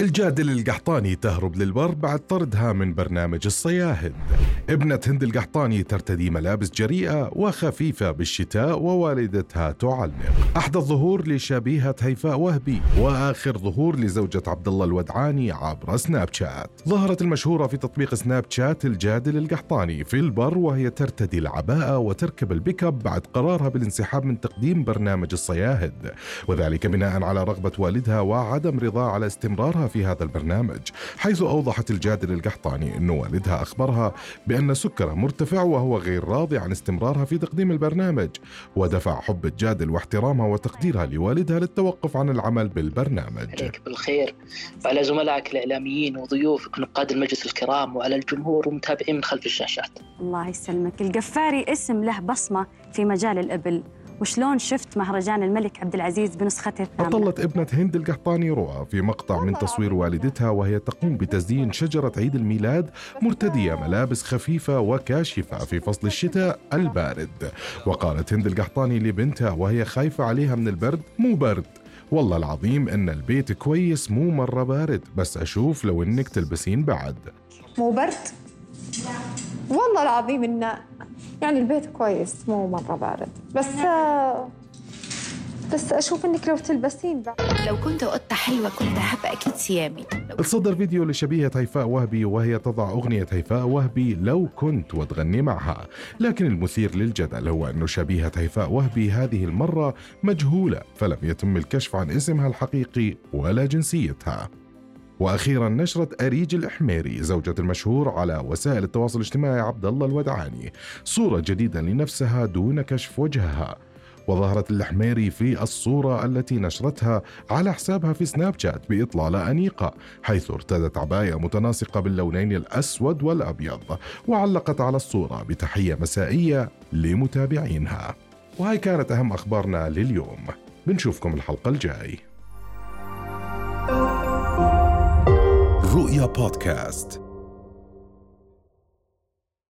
الجادل القحطاني تهرب للبر بعد طردها من برنامج الصياهد. ابنة هند القحطاني ترتدي ملابس جريئة وخفيفة بالشتاء ووالدتها تعلق. أحدى الظهور لشبيهة هيفاء وهبي وآخر ظهور لزوجة عبد الله الودعاني عبر سناب شات. ظهرت المشهورة في تطبيق سناب شات الجادل القحطاني في البر وهي ترتدي العباءة وتركب البيك أب بعد قرارها بالانسحاب من تقديم برنامج الصياهد. وذلك بناء على رغبة والدها وعدم رضاه على استمرارها في هذا البرنامج حيث أوضحت الجادل القحطاني أن والدها أخبرها بأن سكرها مرتفع وهو غير راضي عن استمرارها في تقديم البرنامج ودفع حب الجادل واحترامها وتقديرها لوالدها للتوقف عن العمل بالبرنامج. عليك بالخير. وعلى زملائك الإعلاميين وضيوفك نقاد المجلس الكرام وعلى الجمهور ومتابعين من خلف الشاشات. الله يسلمك. القفاري اسم له بصمة في مجال الإبل. وشلون شفت مهرجان الملك عبد العزيز بنسخته الثامنة؟ أطلت ابنة هند القحطاني رؤى في مقطع من تصوير والدتها وهي تقوم بتزيين شجرة عيد الميلاد مرتدية ملابس خفيفة وكاشفة في فصل الشتاء البارد. وقالت هند القحطاني لبنتها وهي خايفة عليها من البرد مو برد. والله العظيم إن البيت كويس مو مرة بارد. بس أشوف لو إنك تلبسين بعد. مو برد؟ والله العظيم انه يعني البيت كويس مو مرة بارد. بس بس أشوف إنك لو تلبسين بعد لو كنت قطة حلوة كنت هبقى أكيد سيامي تصدر فيديو لشبيهة هيفاء وهبي وهي تضع أغنية هيفاء وهبي لو كنت وتغني معها. لكن المثير للجدل هو أن شبيهة هيفاء وهبي هذه المرة مجهولة فلم يتم الكشف عن اسمها الحقيقي ولا جنسيتها. وأخيرا نشرت أريج الحميري زوجة المشهور على وسائل التواصل الاجتماعي عبد الله الودعاني صورة جديدة لنفسها دون كشف وجهها. وظهرت الحميري في الصورة التي نشرتها على حسابها في سناب شات بإطلالة أنيقة حيث ارتدت عباية متناسقة باللونين الأسود والأبيض وعلقت على الصورة بتحية مسائية لمتابعينها. وهي كانت أهم أخبارنا لليوم. بنشوفكم الحلقة الجاي. رؤيا بودكاست